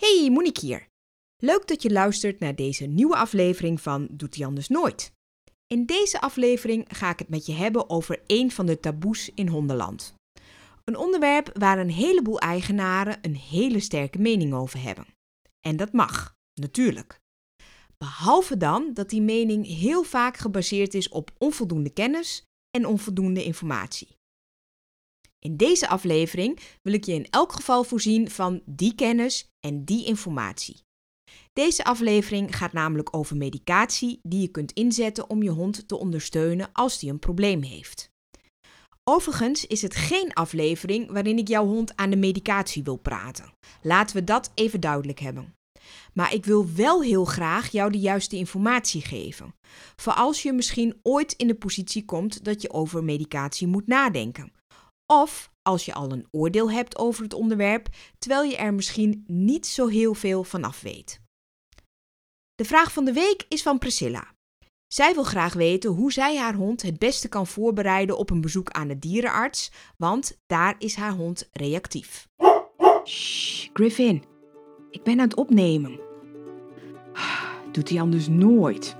Hey, Monique hier. Leuk dat je luistert naar deze nieuwe aflevering van Doet hij anders nooit. In deze aflevering ga ik het met je hebben over een van de taboes in hondenland. Een onderwerp waar een heleboel eigenaren een hele sterke mening over hebben. En dat mag, natuurlijk. Behalve dan dat die mening heel vaak gebaseerd is op onvoldoende kennis en onvoldoende informatie. In deze aflevering wil ik je in elk geval voorzien van die kennis en die informatie. Deze aflevering gaat namelijk over medicatie die je kunt inzetten om je hond te ondersteunen als die een probleem heeft. Overigens is het geen aflevering waarin ik jouw hond aan de medicatie wil praten. Laten we dat even duidelijk hebben. Maar ik wil wel heel graag jou de juiste informatie geven. Voor als je misschien ooit in de positie komt dat je over medicatie moet nadenken. Of als je al een oordeel hebt over het onderwerp, terwijl je er misschien niet zo heel veel van af weet. De vraag van de week is van Priscilla. Zij wil graag weten hoe zij haar hond het beste kan voorbereiden op een bezoek aan de dierenarts, want daar is haar hond reactief. Shh, Griffin, ik ben aan het opnemen. Doet hij anders nooit.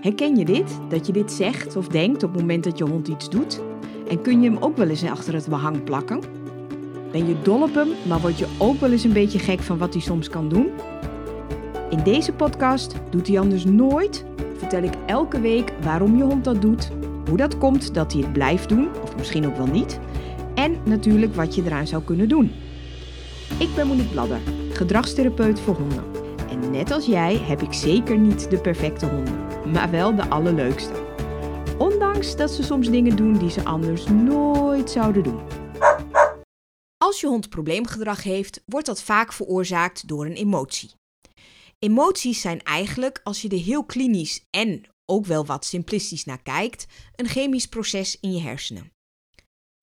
Herken je dit? Dat je dit zegt of denkt op het moment dat je hond iets doet? En kun je hem ook wel eens achter het behang plakken? Ben je dol op hem, maar word je ook wel eens een beetje gek van wat hij soms kan doen? In deze podcast Doet hij anders nooit vertel ik elke week waarom je hond dat doet, hoe dat komt dat hij het blijft doen, of misschien ook wel niet, en natuurlijk wat je eraan zou kunnen doen. Ik ben Monique Bladder, gedragstherapeut voor honden. En net als jij heb ik zeker niet de perfecte honden, maar wel de allerleukste. Ondanks dat ze soms dingen doen die ze anders nooit zouden doen. Als je hond probleemgedrag heeft, wordt dat vaak veroorzaakt door een emotie. Emoties zijn eigenlijk, als je er heel klinisch en ook wel wat simplistisch naar kijkt, een chemisch proces in je hersenen.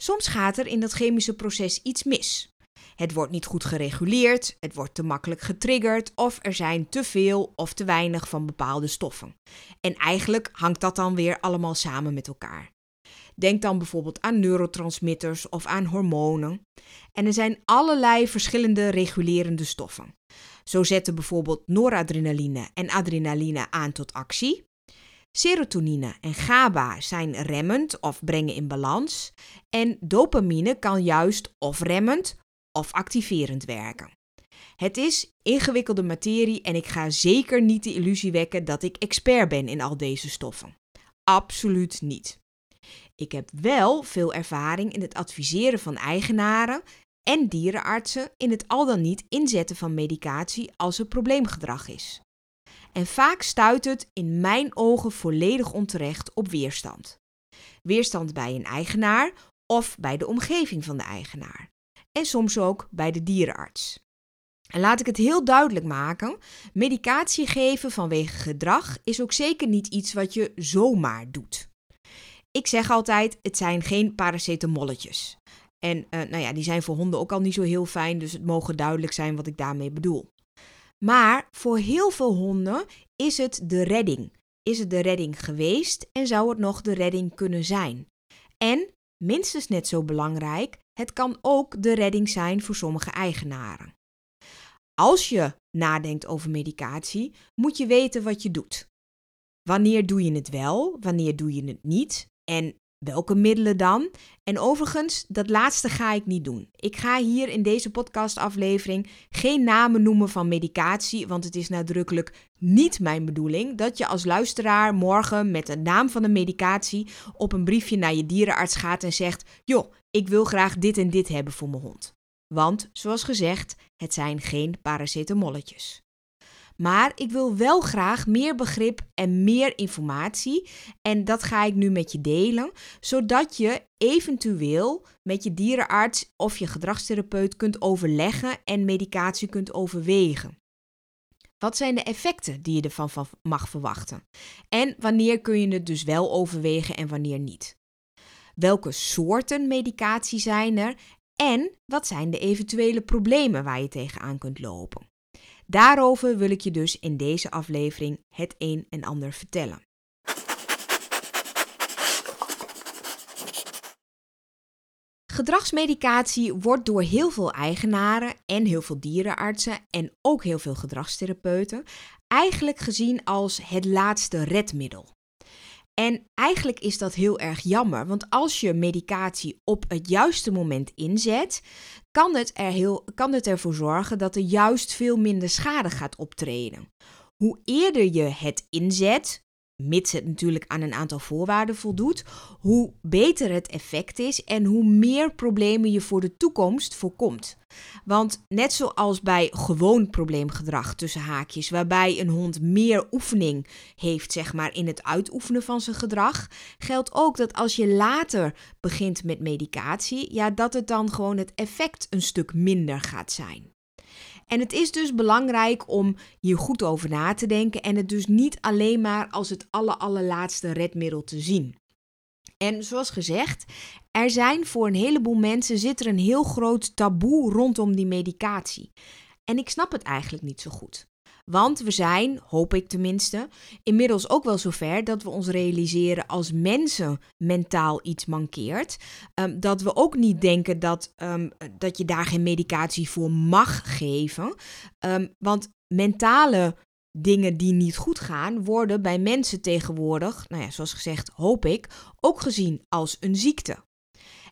Soms gaat er in dat chemische proces iets mis. Het wordt niet goed gereguleerd, het wordt te makkelijk getriggerd of er zijn te veel of te weinig van bepaalde stoffen. En eigenlijk hangt dat dan weer allemaal samen met elkaar. Denk dan bijvoorbeeld aan neurotransmitters of aan hormonen. En er zijn allerlei verschillende regulerende stoffen. Zo zetten bijvoorbeeld noradrenaline en adrenaline aan tot actie. Serotonine en GABA zijn remmend of brengen in balans. En dopamine kan juist of remmend of activerend werken. Het is ingewikkelde materie en ik ga zeker niet de illusie wekken dat ik expert ben in al deze stoffen. Absoluut niet. Ik heb wel veel ervaring in het adviseren van eigenaren en dierenartsen in het al dan niet inzetten van medicatie als er probleemgedrag is. En vaak stuit het in mijn ogen volledig onterecht op weerstand. Weerstand bij een eigenaar of bij de omgeving van de eigenaar en soms ook bij de dierenarts. En laat ik het heel duidelijk maken: medicatie geven vanwege gedrag is ook zeker niet iets wat je zomaar doet. Ik zeg altijd: het zijn geen paracetamolletjes. En uh, nou ja, die zijn voor honden ook al niet zo heel fijn, dus het mogen duidelijk zijn wat ik daarmee bedoel. Maar voor heel veel honden is het de redding. Is het de redding geweest en zou het nog de redding kunnen zijn? En minstens net zo belangrijk, het kan ook de redding zijn voor sommige eigenaren. Als je nadenkt over medicatie, moet je weten wat je doet. Wanneer doe je het wel, wanneer doe je het niet en welke middelen dan? En overigens, dat laatste ga ik niet doen. Ik ga hier in deze podcastaflevering geen namen noemen van medicatie, want het is nadrukkelijk niet mijn bedoeling dat je als luisteraar morgen met de naam van een medicatie op een briefje naar je dierenarts gaat en zegt: Joh, ik wil graag dit en dit hebben voor mijn hond. Want, zoals gezegd, het zijn geen paracetamolletjes. Maar ik wil wel graag meer begrip en meer informatie. En dat ga ik nu met je delen, zodat je eventueel met je dierenarts of je gedragstherapeut kunt overleggen en medicatie kunt overwegen. Wat zijn de effecten die je ervan mag verwachten? En wanneer kun je het dus wel overwegen en wanneer niet? Welke soorten medicatie zijn er? En wat zijn de eventuele problemen waar je tegenaan kunt lopen? Daarover wil ik je dus in deze aflevering het een en ander vertellen. Gedragsmedicatie wordt door heel veel eigenaren en heel veel dierenartsen en ook heel veel gedragstherapeuten eigenlijk gezien als het laatste redmiddel. En eigenlijk is dat heel erg jammer, want als je medicatie op het juiste moment inzet, kan het, er heel, kan het ervoor zorgen dat er juist veel minder schade gaat optreden. Hoe eerder je het inzet, mits het natuurlijk aan een aantal voorwaarden voldoet, hoe beter het effect is en hoe meer problemen je voor de toekomst voorkomt. Want net zoals bij gewoon probleemgedrag tussen haakjes, waarbij een hond meer oefening heeft, zeg maar, in het uitoefenen van zijn gedrag, geldt ook dat als je later begint met medicatie, ja, dat het dan gewoon het effect een stuk minder gaat zijn. En het is dus belangrijk om hier goed over na te denken en het dus niet alleen maar als het aller, allerlaatste redmiddel te zien. En zoals gezegd, er zijn voor een heleboel mensen zit er een heel groot taboe rondom die medicatie. En ik snap het eigenlijk niet zo goed. Want we zijn, hoop ik tenminste, inmiddels ook wel zover dat we ons realiseren als mensen mentaal iets mankeert. Um, dat we ook niet denken dat, um, dat je daar geen medicatie voor mag geven. Um, want mentale dingen die niet goed gaan, worden bij mensen tegenwoordig, nou ja, zoals gezegd, hoop ik, ook gezien als een ziekte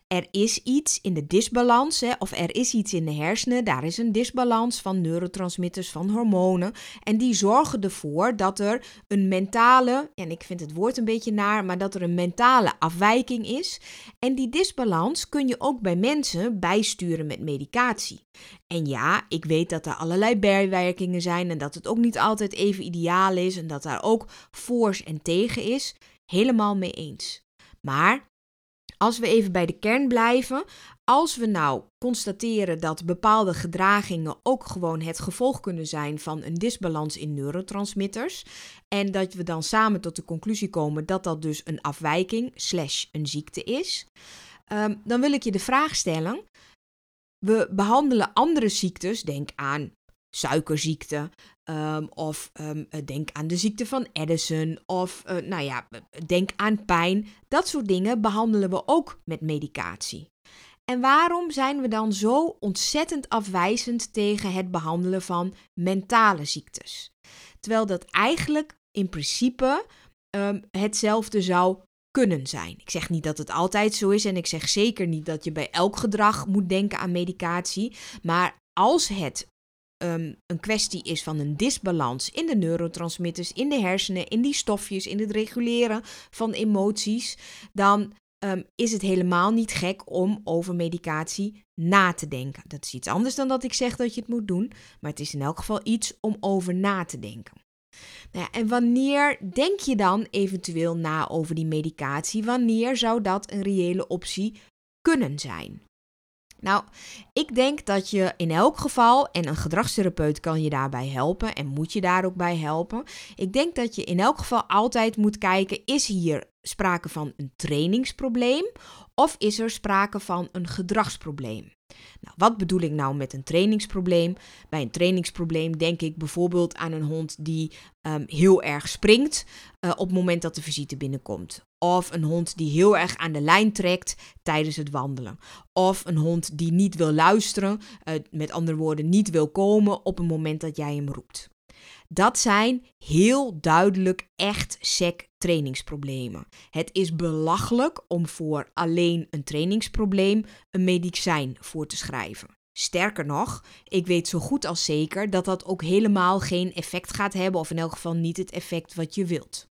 er is iets in de disbalans, hè, of er is iets in de hersenen, daar is een disbalans van neurotransmitters, van hormonen. En die zorgen ervoor dat er een mentale, en ik vind het woord een beetje naar, maar dat er een mentale afwijking is. En die disbalans kun je ook bij mensen bijsturen met medicatie. En ja, ik weet dat er allerlei bijwerkingen zijn en dat het ook niet altijd even ideaal is en dat daar ook voor's en tegen is. Helemaal mee eens. Maar als we even bij de kern blijven, als we nou constateren dat bepaalde gedragingen ook gewoon het gevolg kunnen zijn van een disbalans in neurotransmitters, en dat we dan samen tot de conclusie komen dat dat dus een afwijking slash een ziekte is, ehm, dan wil ik je de vraag stellen. We behandelen andere ziektes, denk aan suikerziekte. Um, of um, denk aan de ziekte van Addison. Of uh, nou ja, denk aan pijn. Dat soort dingen behandelen we ook met medicatie. En waarom zijn we dan zo ontzettend afwijzend tegen het behandelen van mentale ziektes? Terwijl dat eigenlijk in principe um, hetzelfde zou kunnen zijn. Ik zeg niet dat het altijd zo is en ik zeg zeker niet dat je bij elk gedrag moet denken aan medicatie. Maar als het um, een kwestie is van een disbalans in de neurotransmitters, in de hersenen, in die stofjes, in het reguleren van emoties, dan um, is het helemaal niet gek om over medicatie na te denken. Dat is iets anders dan dat ik zeg dat je het moet doen, maar het is in elk geval iets om over na te denken. Nou ja, en wanneer denk je dan eventueel na over die medicatie? Wanneer zou dat een reële optie kunnen zijn? Nou, ik denk dat je in elk geval, en een gedragstherapeut kan je daarbij helpen en moet je daar ook bij helpen. Ik denk dat je in elk geval altijd moet kijken: is hier sprake van een trainingsprobleem of is er sprake van een gedragsprobleem? Nou, wat bedoel ik nou met een trainingsprobleem? Bij een trainingsprobleem denk ik bijvoorbeeld aan een hond die um, heel erg springt uh, op het moment dat de visite binnenkomt. Of een hond die heel erg aan de lijn trekt tijdens het wandelen. Of een hond die niet wil luisteren, uh, met andere woorden niet wil komen op het moment dat jij hem roept. Dat zijn heel duidelijk echt sec trainingsproblemen. Het is belachelijk om voor alleen een trainingsprobleem een medicijn voor te schrijven. Sterker nog, ik weet zo goed als zeker dat dat ook helemaal geen effect gaat hebben, of in elk geval niet het effect wat je wilt.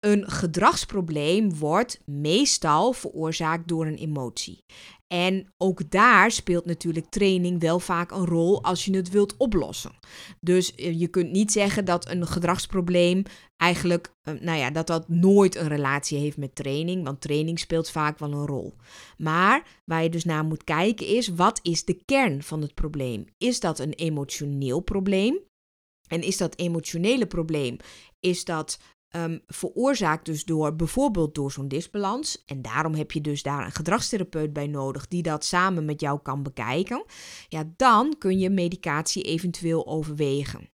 Een gedragsprobleem wordt meestal veroorzaakt door een emotie. En ook daar speelt natuurlijk training wel vaak een rol als je het wilt oplossen. Dus eh, je kunt niet zeggen dat een gedragsprobleem eigenlijk, eh, nou ja, dat dat nooit een relatie heeft met training, want training speelt vaak wel een rol. Maar waar je dus naar moet kijken is, wat is de kern van het probleem? Is dat een emotioneel probleem? En is dat emotionele probleem, is dat um, veroorzaakt dus door bijvoorbeeld door zo'n disbalans. En daarom heb je dus daar een gedragstherapeut bij nodig die dat samen met jou kan bekijken. Ja, dan kun je medicatie eventueel overwegen.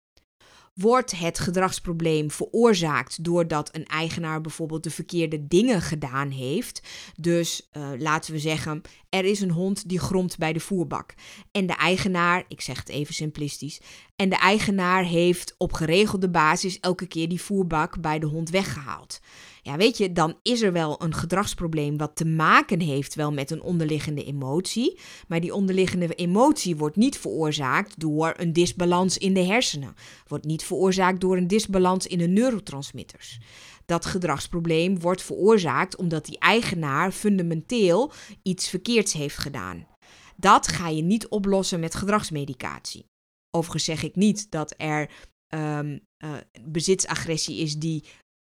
Wordt het gedragsprobleem veroorzaakt doordat een eigenaar bijvoorbeeld de verkeerde dingen gedaan heeft? Dus uh, laten we zeggen, er is een hond die gromt bij de voerbak. En de eigenaar, ik zeg het even simplistisch, en de eigenaar heeft op geregelde basis elke keer die voerbak bij de hond weggehaald. Ja, weet je, dan is er wel een gedragsprobleem wat te maken heeft wel met een onderliggende emotie. Maar die onderliggende emotie wordt niet veroorzaakt door een disbalans in de hersenen. Wordt niet veroorzaakt door een disbalans in de neurotransmitters. Dat gedragsprobleem wordt veroorzaakt omdat die eigenaar fundamenteel iets verkeerds heeft gedaan. Dat ga je niet oplossen met gedragsmedicatie. Overigens zeg ik niet dat er um, bezitsagressie is die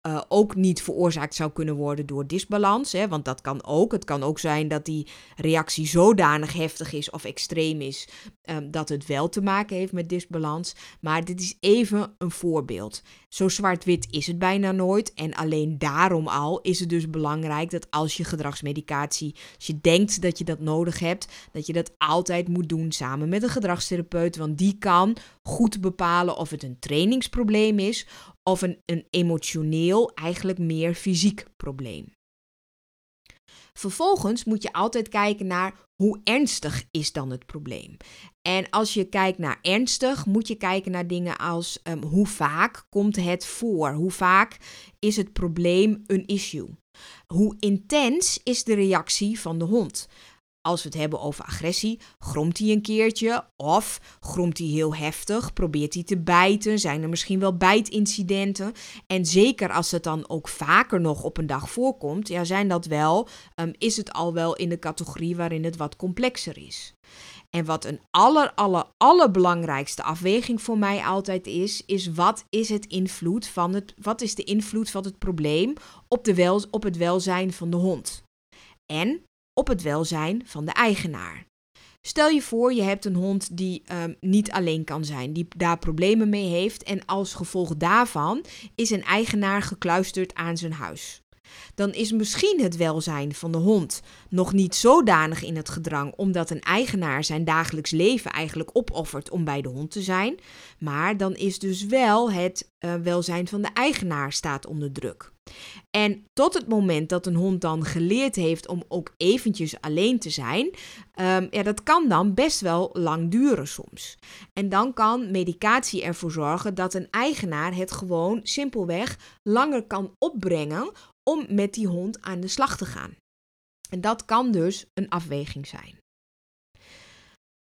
uh, ook niet veroorzaakt zou kunnen worden door disbalans. Hè, want dat kan ook. Het kan ook zijn dat die reactie zodanig heftig is of extreem is um, dat het wel te maken heeft met disbalans. Maar dit is even een voorbeeld. Zo zwart-wit is het bijna nooit. En alleen daarom al is het dus belangrijk dat als je gedragsmedicatie, als je denkt dat je dat nodig hebt, dat je dat altijd moet doen samen met een gedragstherapeut. Want die kan goed bepalen of het een trainingsprobleem is of een, emotioneel, eigenlijk meer fysiek probleem. Vervolgens moet je altijd kijken naar hoe ernstig is dan het probleem. En als je kijkt naar ernstig, moet je kijken naar dingen als um, hoe vaak komt het voor? Hoe vaak is het probleem een issue? Hoe intens is de reactie van de hond? Als we het hebben over agressie, gromt hij een keertje of gromt hij heel heftig, probeert hij te bijten, zijn er misschien wel bijtincidenten. En zeker als het dan ook vaker nog op een dag voorkomt, ja, zijn dat wel, um, is het al wel in de categorie waarin het wat complexer is. En wat een aller, aller, allerbelangrijkste afweging voor mij altijd is, is wat is het invloed van het, wat is de invloed van het probleem op, de wel, op het welzijn van de hond? En op het welzijn van de eigenaar. Stel je voor, je hebt een hond die um, niet alleen kan zijn, die daar problemen mee heeft en als gevolg daarvan is een eigenaar gekluisterd aan zijn huis dan is misschien het welzijn van de hond nog niet zodanig in het gedrang omdat een eigenaar zijn dagelijks leven eigenlijk opoffert om bij de hond te zijn. Maar dan is dus wel het uh, welzijn van de eigenaar staat onder druk. En tot het moment dat een hond dan geleerd heeft om ook eventjes alleen te zijn, um, ja, dat kan dan best wel lang duren soms. En dan kan medicatie ervoor zorgen dat een eigenaar het gewoon simpelweg langer kan opbrengen om met die hond aan de slag te gaan. En dat kan dus een afweging zijn.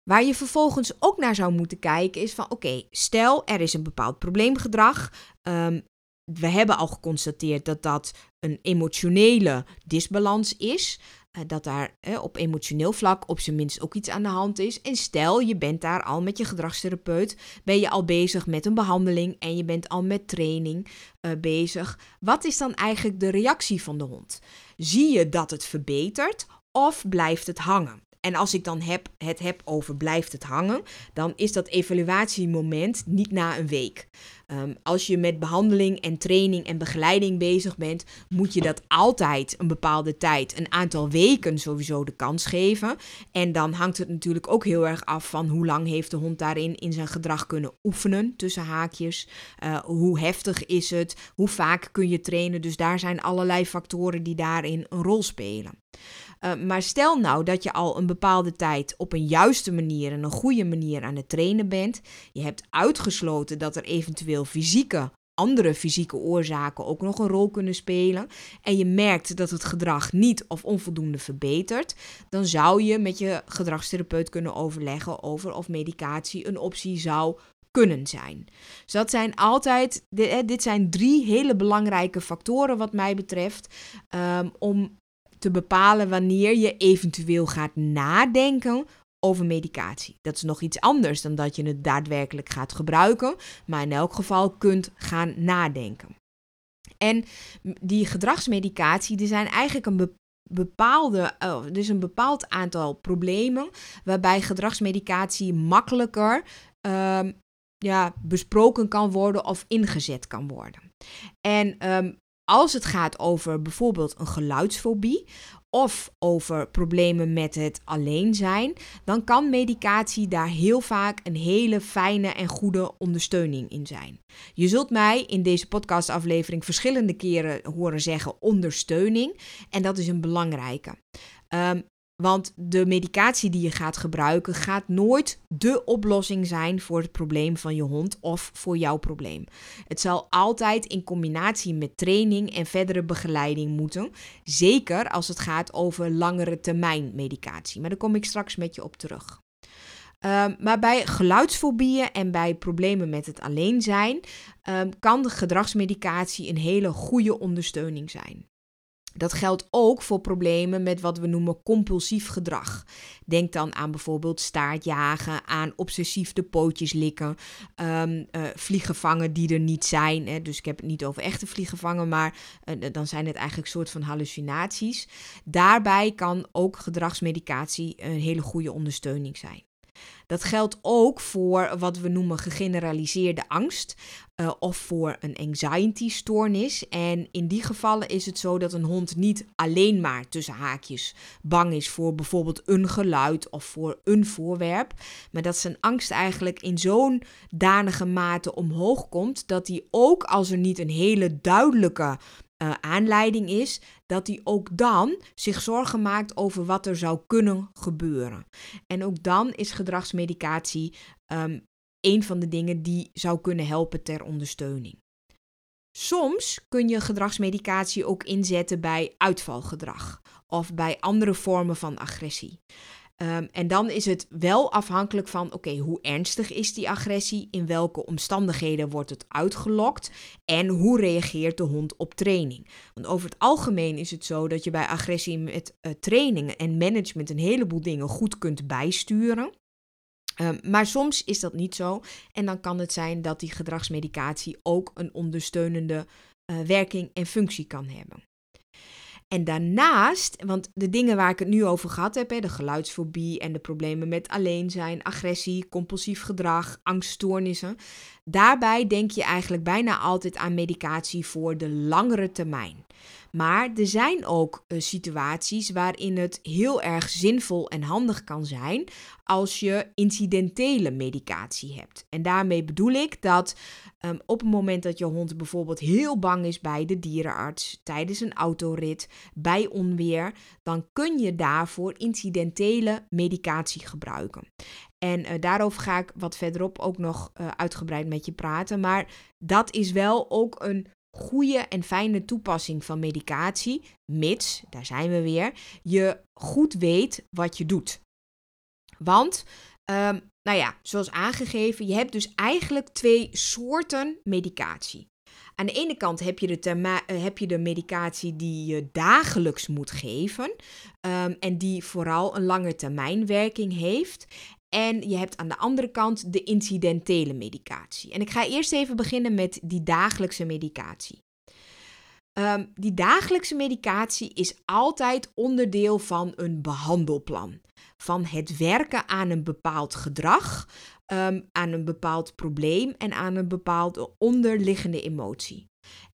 Waar je vervolgens ook naar zou moeten kijken is van oké, stel er is een bepaald probleemgedrag. Um, we hebben al geconstateerd dat dat een emotionele disbalans is. Eh, dat daar op emotioneel vlak op zijn minst ook iets aan de hand is. En stel, je bent daar al met je gedragstherapeut, ben je al bezig met een behandeling en je bent al met training uh, bezig. Wat is dan eigenlijk de reactie van de hond? Zie je dat het verbetert of blijft het hangen? En als ik dan heb, het heb over blijft het hangen, dan is dat evaluatiemoment niet na een week. Um, als je met behandeling en training en begeleiding bezig bent, moet je dat altijd een bepaalde tijd, een aantal weken sowieso de kans geven. En dan hangt het natuurlijk ook heel erg af van hoe lang heeft de hond daarin in zijn gedrag kunnen oefenen, tussen haakjes. Uh, hoe heftig is het? Hoe vaak kun je trainen? Dus daar zijn allerlei factoren die daarin een rol spelen. Uh, maar stel nou dat je al een bepaalde tijd op een juiste manier en een goede manier aan het trainen bent. Je hebt uitgesloten dat er eventueel fysieke, andere fysieke oorzaken ook nog een rol kunnen spelen. En je merkt dat het gedrag niet of onvoldoende verbetert. Dan zou je met je gedragstherapeut kunnen overleggen over of medicatie een optie zou kunnen zijn. Dus dat zijn altijd, dit zijn drie hele belangrijke factoren wat mij betreft, um, om te bepalen wanneer je eventueel gaat nadenken over medicatie. Dat is nog iets anders dan dat je het daadwerkelijk gaat gebruiken, maar in elk geval kunt gaan nadenken. En die gedragsmedicatie, die zijn eigenlijk een bepaalde, oh, dus een bepaald aantal problemen waarbij gedragsmedicatie makkelijker um, ja, besproken kan worden of ingezet kan worden. En um, als het gaat over bijvoorbeeld een geluidsfobie of over problemen met het alleen zijn, dan kan medicatie daar heel vaak een hele fijne en goede ondersteuning in zijn. Je zult mij in deze podcastaflevering verschillende keren horen zeggen ondersteuning en dat is een belangrijke. Um, want de medicatie die je gaat gebruiken gaat nooit de oplossing zijn voor het probleem van je hond of voor jouw probleem. Het zal altijd in combinatie met training en verdere begeleiding moeten. Zeker als het gaat over langere termijn medicatie. Maar daar kom ik straks met je op terug. Um, maar bij geluidsfobieën en bij problemen met het alleen zijn, um, kan de gedragsmedicatie een hele goede ondersteuning zijn. Dat geldt ook voor problemen met wat we noemen compulsief gedrag. Denk dan aan bijvoorbeeld staartjagen, aan obsessief de pootjes likken, um, vliegen vangen die er niet zijn. Hè. Dus ik heb het niet over echte vliegen vangen, maar uh, dan zijn het eigenlijk soort van hallucinaties. Daarbij kan ook gedragsmedicatie een hele goede ondersteuning zijn. Dat geldt ook voor wat we noemen gegeneraliseerde angst uh, of voor een anxiety-stoornis. En in die gevallen is het zo dat een hond niet alleen maar tussen haakjes bang is voor bijvoorbeeld een geluid of voor een voorwerp, maar dat zijn angst eigenlijk in zo'n danige mate omhoog komt dat hij ook als er niet een hele duidelijke uh, aanleiding is, dat hij ook dan zich zorgen maakt over wat er zou kunnen gebeuren. En ook dan is gedragsmedicatie um, een van de dingen die zou kunnen helpen ter ondersteuning. Soms kun je gedragsmedicatie ook inzetten bij uitvalgedrag of bij andere vormen van agressie. Um, en dan is het wel afhankelijk van, oké, hoe ernstig is die agressie? In welke omstandigheden wordt het uitgelokt? En hoe reageert de hond op training? Want over het algemeen is het zo dat je bij agressie met uh, training en management een heleboel dingen goed kunt bijsturen. Um, maar soms is dat niet zo. En dan kan het zijn dat die gedragsmedicatie ook een ondersteunende uh, werking en functie kan hebben. En daarnaast, want de dingen waar ik het nu over gehad heb, hè, de geluidsfobie en de problemen met alleen zijn, agressie, compulsief gedrag, angststoornissen, daarbij denk je eigenlijk bijna altijd aan medicatie voor de langere termijn. Maar er zijn ook uh, situaties waarin het heel erg zinvol en handig kan zijn als je incidentele medicatie hebt. En daarmee bedoel ik dat um, op het moment dat je hond bijvoorbeeld heel bang is bij de dierenarts, tijdens een autorit, bij onweer, dan kun je daarvoor incidentele medicatie gebruiken. En uh, daarover ga ik wat verderop ook nog uh, uitgebreid met je praten. Maar dat is wel ook een goede en fijne toepassing van medicatie, mits, daar zijn we weer, je goed weet wat je doet. Want, um, nou ja, zoals aangegeven, je hebt dus eigenlijk twee soorten medicatie. Aan de ene kant heb je de, uh, heb je de medicatie die je dagelijks moet geven um, en die vooral een lange termijnwerking heeft. En je hebt aan de andere kant de incidentele medicatie. En ik ga eerst even beginnen met die dagelijkse medicatie. Um, die dagelijkse medicatie is altijd onderdeel van een behandelplan. Van het werken aan een bepaald gedrag, um, aan een bepaald probleem en aan een bepaalde onderliggende emotie.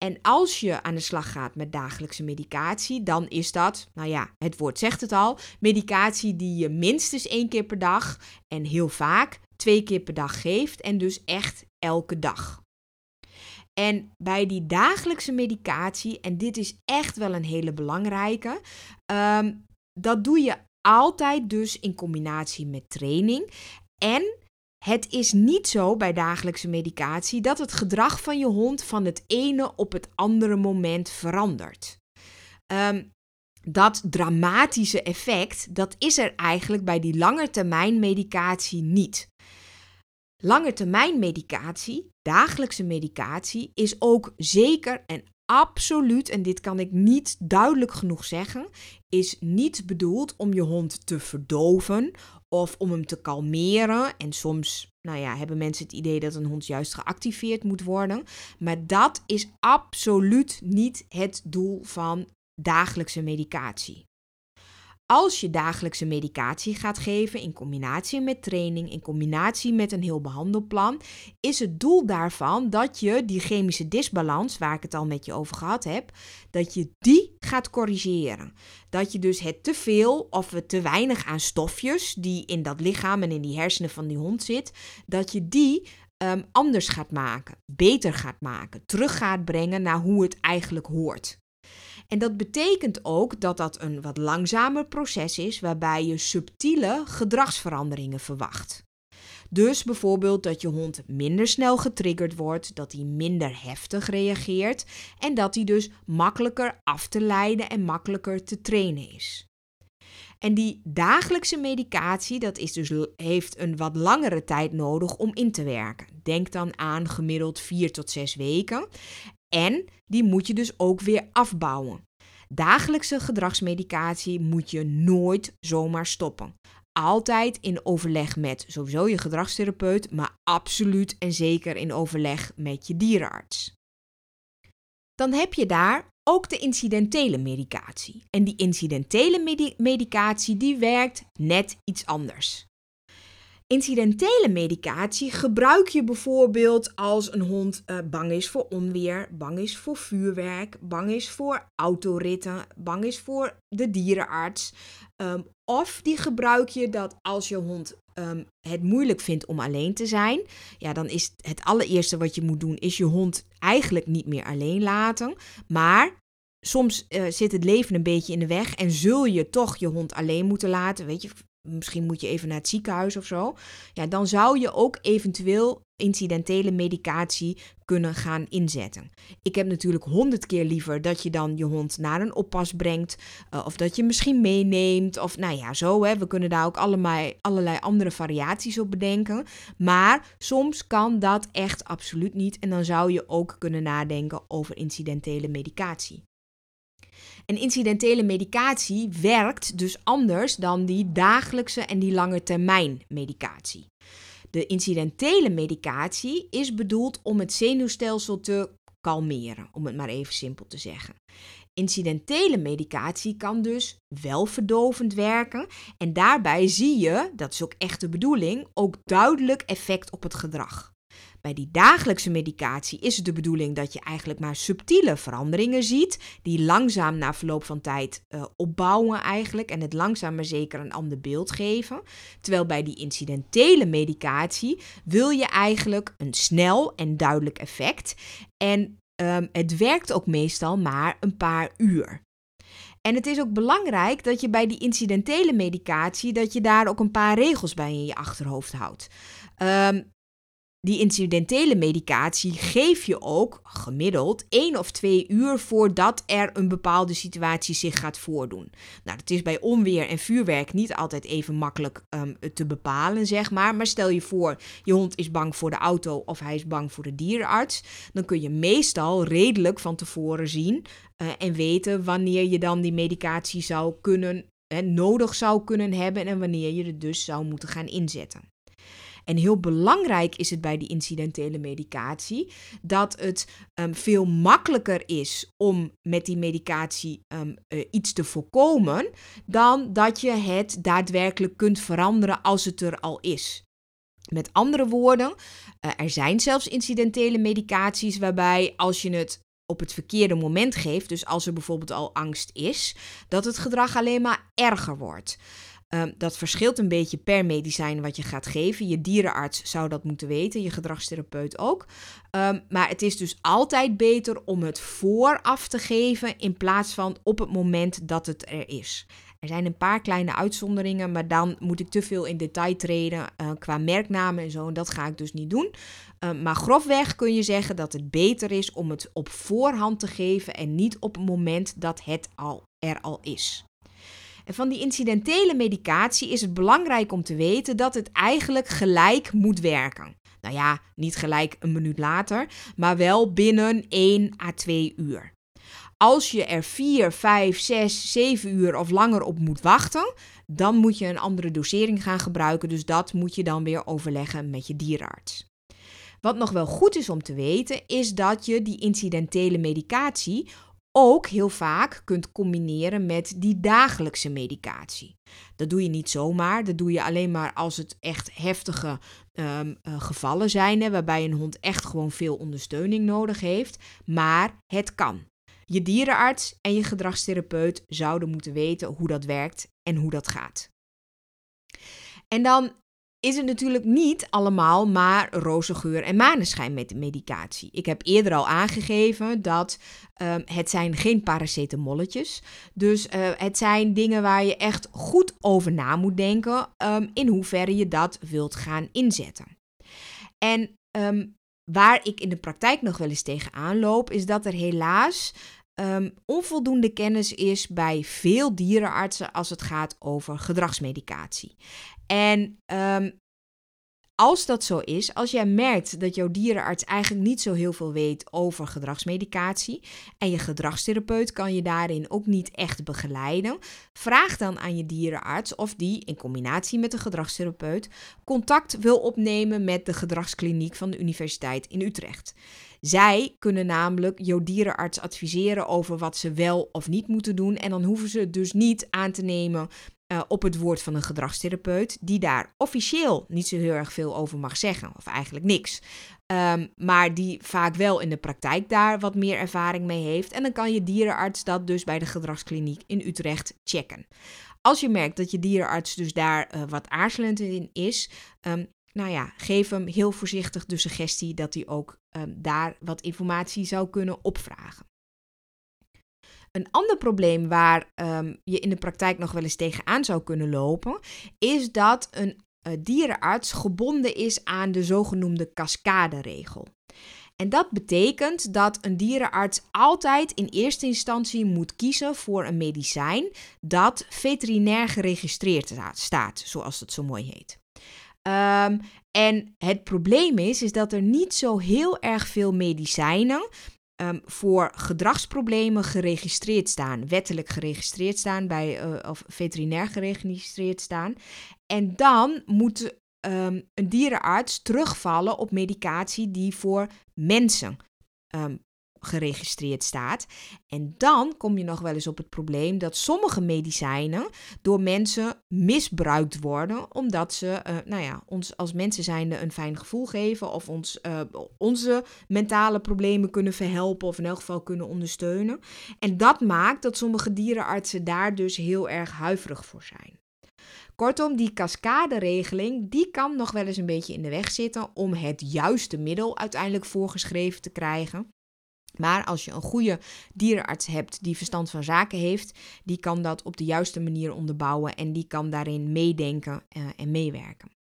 En als je aan de slag gaat met dagelijkse medicatie, dan is dat, nou ja, het woord zegt het al, medicatie die je minstens één keer per dag en heel vaak twee keer per dag geeft en dus echt elke dag. En bij die dagelijkse medicatie, en dit is echt wel een hele belangrijke, um, dat doe je altijd dus in combinatie met training. En het is niet zo bij dagelijkse medicatie dat het gedrag van je hond van het ene op het andere moment verandert. Um, dat dramatische effect, dat is er eigenlijk bij die langetermijn medicatie niet. Langetermijn medicatie, dagelijkse medicatie, is ook zeker en absoluut, en dit kan ik niet duidelijk genoeg zeggen, is niet bedoeld om je hond te verdoven of om hem te kalmeren. En soms, nou ja, hebben mensen het idee dat een hond juist geactiveerd moet worden. Maar dat is absoluut niet het doel van dagelijkse medicatie. Als je dagelijkse medicatie gaat geven in combinatie met training, in combinatie met een heel behandelplan, is het doel daarvan dat je die chemische disbalans, waar ik het al met je over gehad heb, dat je die gaat corrigeren. Dat je dus het te veel of het te weinig aan stofjes die in dat lichaam en in die hersenen van die hond zit, dat je die ehm, anders gaat maken, beter gaat maken, terug gaat brengen naar hoe het eigenlijk hoort. En dat betekent ook dat dat een wat langzamer proces is waarbij je subtiele gedragsveranderingen verwacht. Dus bijvoorbeeld dat je hond minder snel getriggerd wordt, dat hij minder heftig reageert en dat hij dus makkelijker af te leiden en makkelijker te trainen is. En die dagelijkse medicatie, dat is dus, heeft een wat langere tijd nodig om in te werken. Denk dan aan gemiddeld 4 tot 6 weken. En die moet je dus ook weer afbouwen. Dagelijkse gedragsmedicatie moet je nooit zomaar stoppen. Altijd in overleg met sowieso je gedragstherapeut, maar absoluut en zeker in overleg met je dierenarts. Dan heb je daar ook de incidentele medicatie. En die incidentele medicatie die werkt net iets anders. Incidentele medicatie gebruik je bijvoorbeeld als een hond uh, bang is voor onweer, bang is voor vuurwerk, bang is voor autoritten, bang is voor de dierenarts. Um, of die gebruik je dat als je hond um, het moeilijk vindt om alleen te zijn. Ja, dan is het allereerste wat je moet doen, is je hond eigenlijk niet meer alleen laten. Maar soms uh, zit het leven een beetje in de weg en zul je toch je hond alleen moeten laten. Weet je, misschien moet je even naar het ziekenhuis of zo. Ja, dan zou je ook eventueel incidentele medicatie kunnen gaan inzetten. Ik heb natuurlijk honderd keer liever dat je dan je hond naar een oppas brengt. Uh, of dat je misschien meeneemt. Of nou ja, zo. Hè. We kunnen daar ook allerlei, allerlei andere variaties op bedenken. Maar soms kan dat echt absoluut niet. En dan zou je ook kunnen nadenken over incidentele medicatie. En incidentele medicatie werkt dus anders dan die dagelijkse en die lange termijn medicatie. De incidentele medicatie is bedoeld om het zenuwstelsel te kalmeren, om het maar even simpel te zeggen. Incidentele medicatie kan dus wel verdovend werken en daarbij zie je, dat is ook echt de bedoeling, ook duidelijk effect op het gedrag. Bij die dagelijkse medicatie is het de bedoeling dat je eigenlijk maar subtiele veranderingen ziet, die langzaam na verloop van tijd uh, opbouwen eigenlijk en het langzaam maar zeker een ander beeld geven. Terwijl bij die incidentele medicatie wil je eigenlijk een snel en duidelijk effect en um, het werkt ook meestal maar een paar uur. En het is ook belangrijk dat je bij die incidentele medicatie, dat je daar ook een paar regels bij in je achterhoofd houdt. Um, die incidentele medicatie geef je ook gemiddeld één of twee uur voordat er een bepaalde situatie zich gaat voordoen. Nou, dat is bij onweer en vuurwerk niet altijd even makkelijk um, te bepalen, zeg maar. Maar stel je voor, je hond is bang voor de auto of hij is bang voor de dierenarts. Dan kun je meestal redelijk van tevoren zien uh, en weten wanneer je dan die medicatie zou kunnen, eh, nodig zou kunnen hebben en wanneer je het dus zou moeten gaan inzetten. En heel belangrijk is het bij die incidentele medicatie dat het um, veel makkelijker is om met die medicatie um, uh, iets te voorkomen dan dat je het daadwerkelijk kunt veranderen als het er al is. Met andere woorden, uh, er zijn zelfs incidentele medicaties waarbij als je het op het verkeerde moment geeft, dus als er bijvoorbeeld al angst is, dat het gedrag alleen maar erger wordt. Um, dat verschilt een beetje per medicijn wat je gaat geven. Je dierenarts zou dat moeten weten, je gedragstherapeut ook. Um, maar het is dus altijd beter om het vooraf te geven in plaats van op het moment dat het er is. Er zijn een paar kleine uitzonderingen, maar dan moet ik te veel in detail treden uh, qua merknamen en zo. En dat ga ik dus niet doen. Uh, maar grofweg kun je zeggen dat het beter is om het op voorhand te geven en niet op het moment dat het al er al is. En van die incidentele medicatie is het belangrijk om te weten dat het eigenlijk gelijk moet werken. Nou ja, niet gelijk een minuut later, maar wel binnen 1 à 2 uur. Als je er 4, 5, 6, 7 uur of langer op moet wachten, dan moet je een andere dosering gaan gebruiken. Dus dat moet je dan weer overleggen met je dierenarts. Wat nog wel goed is om te weten, is dat je die incidentele medicatie ook heel vaak kunt combineren met die dagelijkse medicatie. Dat doe je niet zomaar, dat doe je alleen maar als het echt heftige ehm, eh, gevallen zijn, hè, waarbij een hond echt gewoon veel ondersteuning nodig heeft. Maar het kan. Je dierenarts en je gedragstherapeut zouden moeten weten hoe dat werkt en hoe dat gaat. En dan is het natuurlijk niet allemaal maar roze geur en maneschijn met de medicatie. Ik heb eerder al aangegeven dat um, het zijn geen paracetamolletjes. Dus uh, het zijn dingen waar je echt goed over na moet denken um, in hoeverre je dat wilt gaan inzetten. En um, waar ik in de praktijk nog wel eens tegenaan loop, is dat er helaas onvoldoende kennis is bij veel dierenartsen als het gaat over gedragsmedicatie. En um, als dat zo is, als jij merkt dat jouw dierenarts eigenlijk niet zo heel veel weet over gedragsmedicatie en je gedragstherapeut kan je daarin ook niet echt begeleiden, vraag dan aan je dierenarts of die in combinatie met de gedragstherapeut contact wil opnemen met de gedragskliniek van de Universiteit in Utrecht. Zij kunnen namelijk jouw dierenarts adviseren over wat ze wel of niet moeten doen. En dan hoeven ze dus niet aan te nemen uh, op het woord van een gedragstherapeut, die daar officieel niet zo heel erg veel over mag zeggen, of eigenlijk niks. Um, maar die vaak wel in de praktijk daar wat meer ervaring mee heeft. En dan kan je dierenarts dat dus bij de gedragskliniek in Utrecht checken. Als je merkt dat je dierenarts dus daar uh, wat aarzelend in is, um, nou ja, geef hem heel voorzichtig de suggestie dat hij ook um, daar wat informatie zou kunnen opvragen. Een ander probleem waar um, je in de praktijk nog wel eens tegenaan zou kunnen lopen, is dat een uh, dierenarts gebonden is aan de zogenoemde cascaderegel. En dat betekent dat een dierenarts altijd in eerste instantie moet kiezen voor een medicijn dat veterinair geregistreerd staat, zoals het zo mooi heet. Um, en het probleem is, is dat er niet zo heel erg veel medicijnen um, voor gedragsproblemen geregistreerd staan, wettelijk geregistreerd staan, bij, uh, of veterinair geregistreerd staan. En dan moet um, een dierenarts terugvallen op medicatie die voor mensen um, geregistreerd staat. En dan kom je nog wel eens op het probleem dat sommige medicijnen door mensen misbruikt worden, omdat ze, uh, nou ja, ons als mensen zijnde een fijn gevoel geven of ons uh, onze mentale problemen kunnen verhelpen of in elk geval kunnen ondersteunen. En dat maakt dat sommige dierenartsen daar dus heel erg huiverig voor zijn. Kortom, die cascaderegeling die kan nog wel eens een beetje in de weg zitten om het juiste middel uiteindelijk voorgeschreven te krijgen. Maar als je een goede dierenarts hebt die verstand van zaken heeft, die kan dat op de juiste manier onderbouwen en die kan daarin meedenken uh, en meewerken.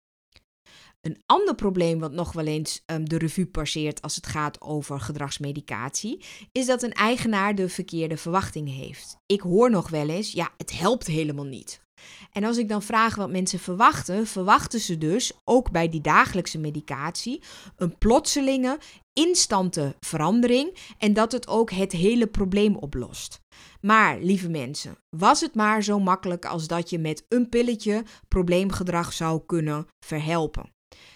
Een ander probleem wat nog wel eens um, de revue passeert als het gaat over gedragsmedicatie, is dat een eigenaar de verkeerde verwachting heeft. Ik hoor nog wel eens, ja, het helpt helemaal niet. En als ik dan vraag wat mensen verwachten, verwachten ze dus, ook bij die dagelijkse medicatie, een plotselinge, instante verandering en dat het ook het hele probleem oplost. Maar, lieve mensen, was het maar zo makkelijk als dat je met een pilletje probleemgedrag zou kunnen verhelpen?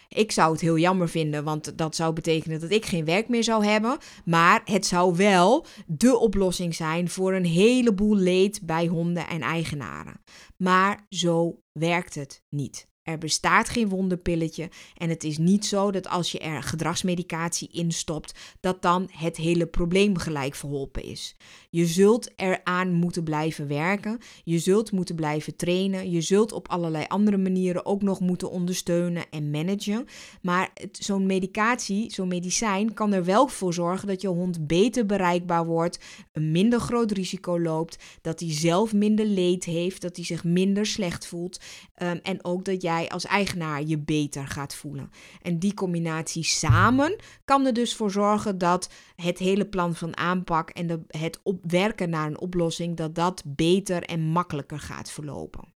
Ik zou het heel jammer vinden, want dat zou betekenen dat ik geen werk meer zou hebben. Maar het zou wel de oplossing zijn voor een heleboel leed bij honden en eigenaren. Maar zo werkt het niet. Er bestaat geen wonderpilletje en het is niet zo dat als je er gedragsmedicatie in stopt, dat dan het hele probleem gelijk verholpen is. Je zult eraan moeten blijven werken, je zult moeten blijven trainen, je zult op allerlei andere manieren ook nog moeten ondersteunen en managen. Maar zo'n medicatie, zo'n medicijn kan er wel voor zorgen dat je hond beter bereikbaar wordt, een minder groot risico loopt, dat hij zelf minder leed heeft, dat hij zich minder slecht voelt um, en ook dat jij als eigenaar je beter gaat voelen. En die combinatie samen kan er dus voor zorgen dat het hele plan van aanpak en de, het opwerken naar een oplossing, dat dat beter en makkelijker gaat verlopen.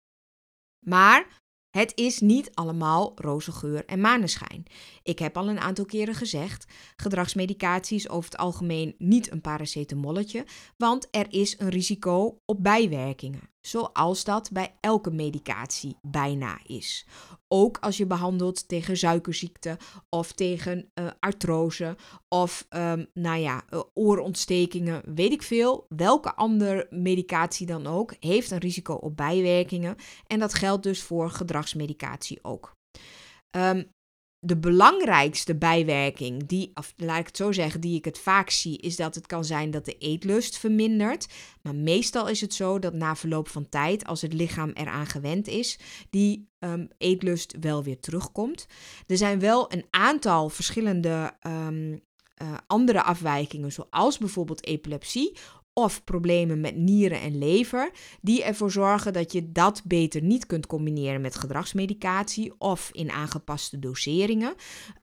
Maar het is niet allemaal roze geur en maneschijn. Ik heb al een aantal keren gezegd: gedragsmedicatie is over het algemeen niet een paracetamolletje, want er is een risico op bijwerkingen. zoals dat bij elke medicatie bijna is. Ook als je behandelt tegen suikerziekte of tegen uh, artrose of um, nou ja, uh, oorontstekingen, weet ik veel. Welke andere medicatie dan ook heeft een risico op bijwerkingen. En dat geldt dus voor gedragsmedicatie ook. Um, de belangrijkste bijwerking, die, laat ik het zo zeggen, die ik het vaak zie, is dat het kan zijn dat de eetlust vermindert. Maar meestal is het zo dat na verloop van tijd, als het lichaam eraan gewend is, die um, eetlust wel weer terugkomt. Er zijn wel een aantal verschillende um, uh, andere afwijkingen, zoals bijvoorbeeld epilepsie of problemen met nieren en lever, die ervoor zorgen dat je dat beter niet kunt combineren met gedragsmedicatie of in aangepaste doseringen.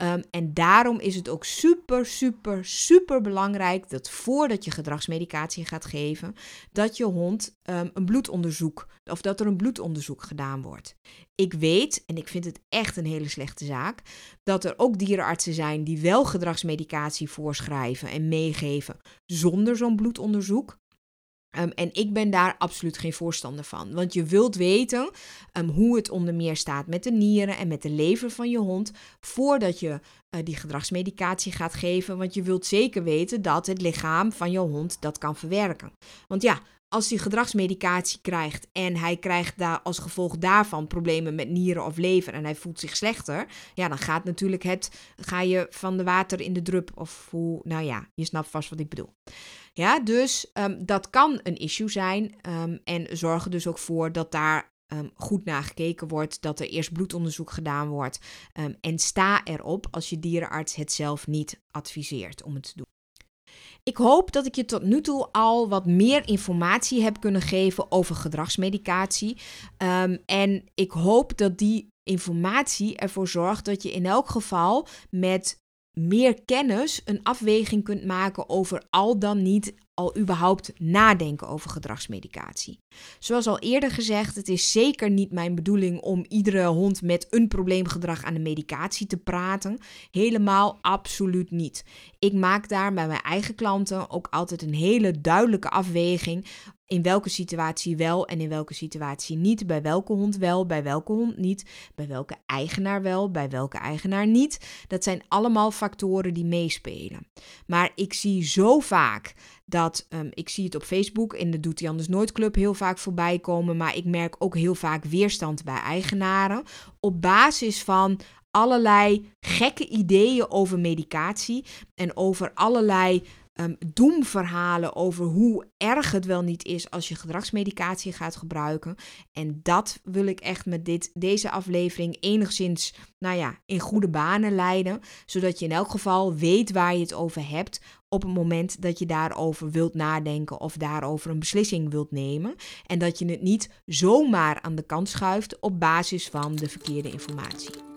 Um, en daarom is het ook super, super, super belangrijk dat voordat je gedragsmedicatie gaat geven, dat je hond um, een bloedonderzoek of dat er een bloedonderzoek gedaan wordt. Ik weet, en ik vind het echt een hele slechte zaak, dat er ook dierenartsen zijn die wel gedragsmedicatie voorschrijven en meegeven zonder zo'n bloedonderzoek. Um, en ik ben daar absoluut geen voorstander van. Want je wilt weten um, hoe het onder meer staat met de nieren en met de lever van je hond. voordat je uh, die gedragsmedicatie gaat geven. Want je wilt zeker weten dat het lichaam van je hond dat kan verwerken. Want ja, als hij gedragsmedicatie krijgt en hij krijgt daar als gevolg daarvan problemen met nieren of lever en hij voelt zich slechter, ja, dan gaat natuurlijk het, ga je van de water in de drup of hoe, nou ja, je snapt vast wat ik bedoel. Ja, dus um, dat kan een issue zijn um, en zorg er dus ook voor dat daar um, goed naar gekeken wordt, dat er eerst bloedonderzoek gedaan wordt en sta erop als je dierenarts het zelf niet adviseert om het te doen. Ik hoop dat ik je tot nu toe al wat meer informatie heb kunnen geven over gedragsmedicatie. Um, en ik hoop dat die informatie ervoor zorgt dat je in elk geval met meer kennis een afweging kunt maken over al dan niet al überhaupt nadenken over gedragsmedicatie. Zoals al eerder gezegd, het is zeker niet mijn bedoeling om iedere hond met een probleemgedrag aan de medicatie te praten. Helemaal absoluut niet. Ik maak daar bij mijn eigen klanten ook altijd een hele duidelijke afweging in welke situatie wel en in welke situatie niet. Bij welke hond wel, bij welke hond niet. Bij welke eigenaar wel, bij welke eigenaar niet. Dat zijn allemaal factoren die meespelen. Maar ik zie zo vaak dat um, ik zie het op Facebook in de Doet hij anders nooit club heel vaak voorbij komen, maar ik merk ook heel vaak weerstand bij eigenaren op basis van allerlei gekke ideeën over medicatie en over allerlei um, doemverhalen over hoe erg het wel niet is als je gedragsmedicatie gaat gebruiken. En dat wil ik echt met dit, deze aflevering enigszins, nou ja, in goede banen leiden. Zodat je in elk geval weet waar je het over hebt op het moment dat je daarover wilt nadenken of daarover een beslissing wilt nemen. En dat je het niet zomaar aan de kant schuift op basis van de verkeerde informatie.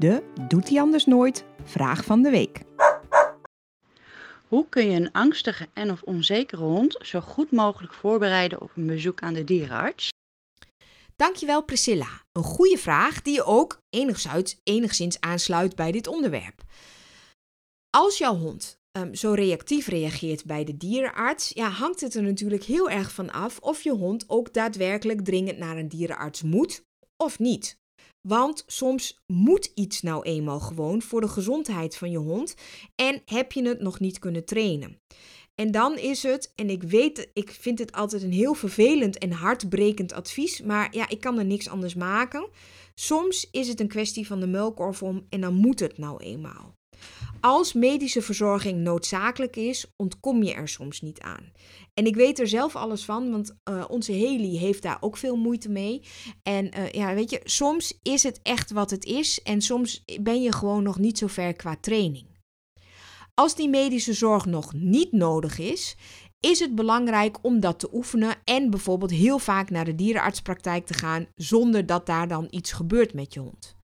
De Doet hij anders nooit? Vraag van de week. Hoe kun je een angstige en of onzekere hond zo goed mogelijk voorbereiden op een bezoek aan de dierenarts? Dankjewel Priscilla. Een goede vraag die je ook enigszins, enigszins aansluit bij dit onderwerp. Als jouw hond um, zo reactief reageert bij de dierenarts, ja, hangt het er natuurlijk heel erg van af of je hond ook daadwerkelijk dringend naar een dierenarts moet of niet. Want soms moet iets nou eenmaal gewoon voor de gezondheid van je hond en heb je het nog niet kunnen trainen. En dan is het, en ik weet, ik vind het altijd een heel vervelend en hartbrekend advies, maar ja, ik kan er niks anders maken. Soms is het een kwestie van de melkorvom en dan moet het nou eenmaal. Als medische verzorging noodzakelijk is, ontkom je er soms niet aan. En ik weet er zelf alles van, want uh, onze Haley heeft daar ook veel moeite mee. En uh, ja, weet je, soms is het echt wat het is en soms ben je gewoon nog niet zo ver qua training. Als die medische zorg nog niet nodig is, is het belangrijk om dat te oefenen en bijvoorbeeld heel vaak naar de dierenartspraktijk te gaan zonder dat daar dan iets gebeurt met je hond.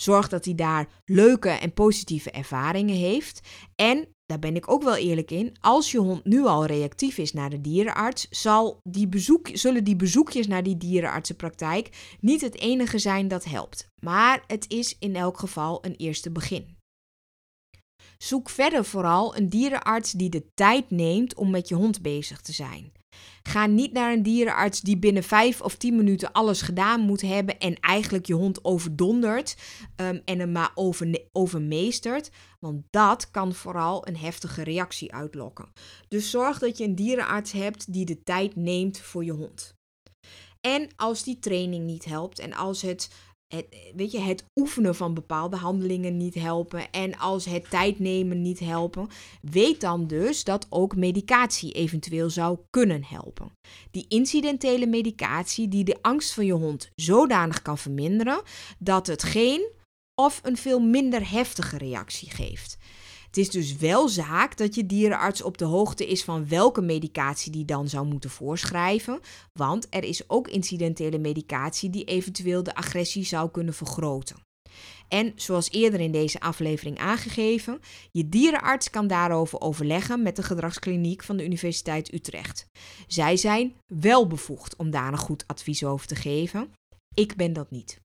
Zorg dat hij daar leuke en positieve ervaringen heeft. En daar ben ik ook wel eerlijk in. Als je hond nu al reactief is naar de dierenarts, zal die bezoek, zullen die bezoekjes naar die dierenartsenpraktijk niet het enige zijn dat helpt. Maar het is in elk geval een eerste begin. Zoek verder vooral een dierenarts die de tijd neemt om met je hond bezig te zijn. Ga niet naar een dierenarts die binnen vijf of tien minuten alles gedaan moet hebben en eigenlijk je hond overdondert um, en hem maar over, overmeestert, want dat kan vooral een heftige reactie uitlokken. Dus zorg dat je een dierenarts hebt die de tijd neemt voor je hond. En als die training niet helpt en als het het, weet je, het oefenen van bepaalde handelingen niet helpen en als het tijd nemen niet helpen, weet dan dus dat ook medicatie eventueel zou kunnen helpen. Die incidentele medicatie die de angst van je hond zodanig kan verminderen dat het geen of een veel minder heftige reactie geeft. Het is dus wel zaak dat je dierenarts op de hoogte is van welke medicatie die dan zou moeten voorschrijven, want er is ook incidentele medicatie die eventueel de agressie zou kunnen vergroten. En zoals eerder in deze aflevering aangegeven, je dierenarts kan daarover overleggen met de gedragskliniek van de Universiteit Utrecht. Zij zijn wel bevoegd om daar een goed advies over te geven. Ik ben dat niet.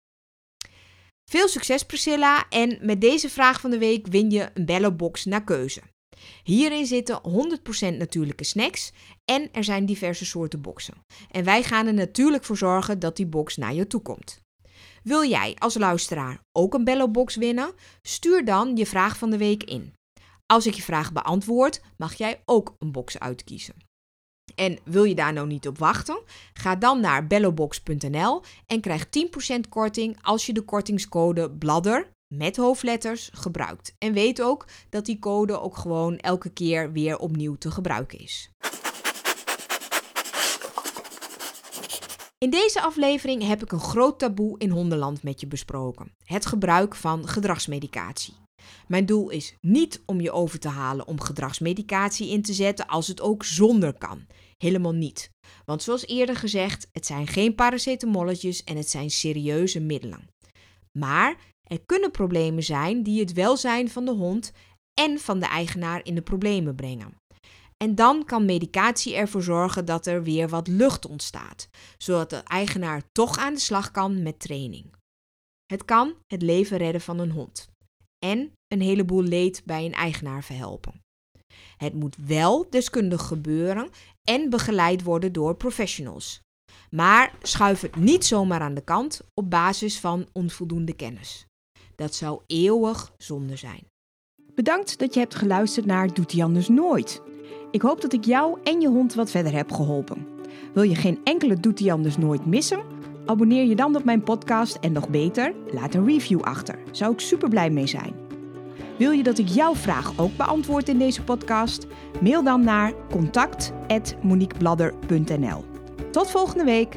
Veel succes Priscilla en met deze vraag van de week win je een Bellobox naar keuze. Hierin zitten 100% natuurlijke snacks en er zijn diverse soorten boxen. En wij gaan er natuurlijk voor zorgen dat die box naar je toe komt. Wil jij als luisteraar ook een Bellobox winnen? Stuur dan je vraag van de week in. Als ik je vraag beantwoord, mag jij ook een box uitkiezen. En wil je daar nou niet op wachten? Ga dan naar bellobox.nl en krijg 10% korting als je de kortingscode BLADDER met hoofdletters gebruikt. En weet ook dat die code ook gewoon elke keer weer opnieuw te gebruiken is. In deze aflevering heb ik een groot taboe in hondenland met je besproken: het gebruik van gedragsmedicatie. Mijn doel is niet om je over te halen om gedragsmedicatie in te zetten als het ook zonder kan. Helemaal niet. Want zoals eerder gezegd, het zijn geen paracetamolletjes en het zijn serieuze middelen. Maar er kunnen problemen zijn die het welzijn van de hond en van de eigenaar in de problemen brengen. En dan kan medicatie ervoor zorgen dat er weer wat lucht ontstaat, zodat de eigenaar toch aan de slag kan met training. Het kan het leven redden van een hond en een heleboel leed bij een eigenaar verhelpen. Het moet wel deskundig gebeuren en begeleid worden door professionals. Maar schuif het niet zomaar aan de kant op basis van onvoldoende kennis. Dat zou eeuwig zonde zijn. Bedankt dat je hebt geluisterd naar Doet hij anders nooit. Ik hoop dat ik jou en je hond wat verder heb geholpen. Wil je geen enkele Doet hij anders nooit missen? Abonneer je dan op mijn podcast en nog beter, laat een review achter. Zou ik super blij mee zijn. Wil je dat ik jouw vraag ook beantwoord in deze podcast? Mail dan naar contact@moniquebladder.nl. Tot volgende week.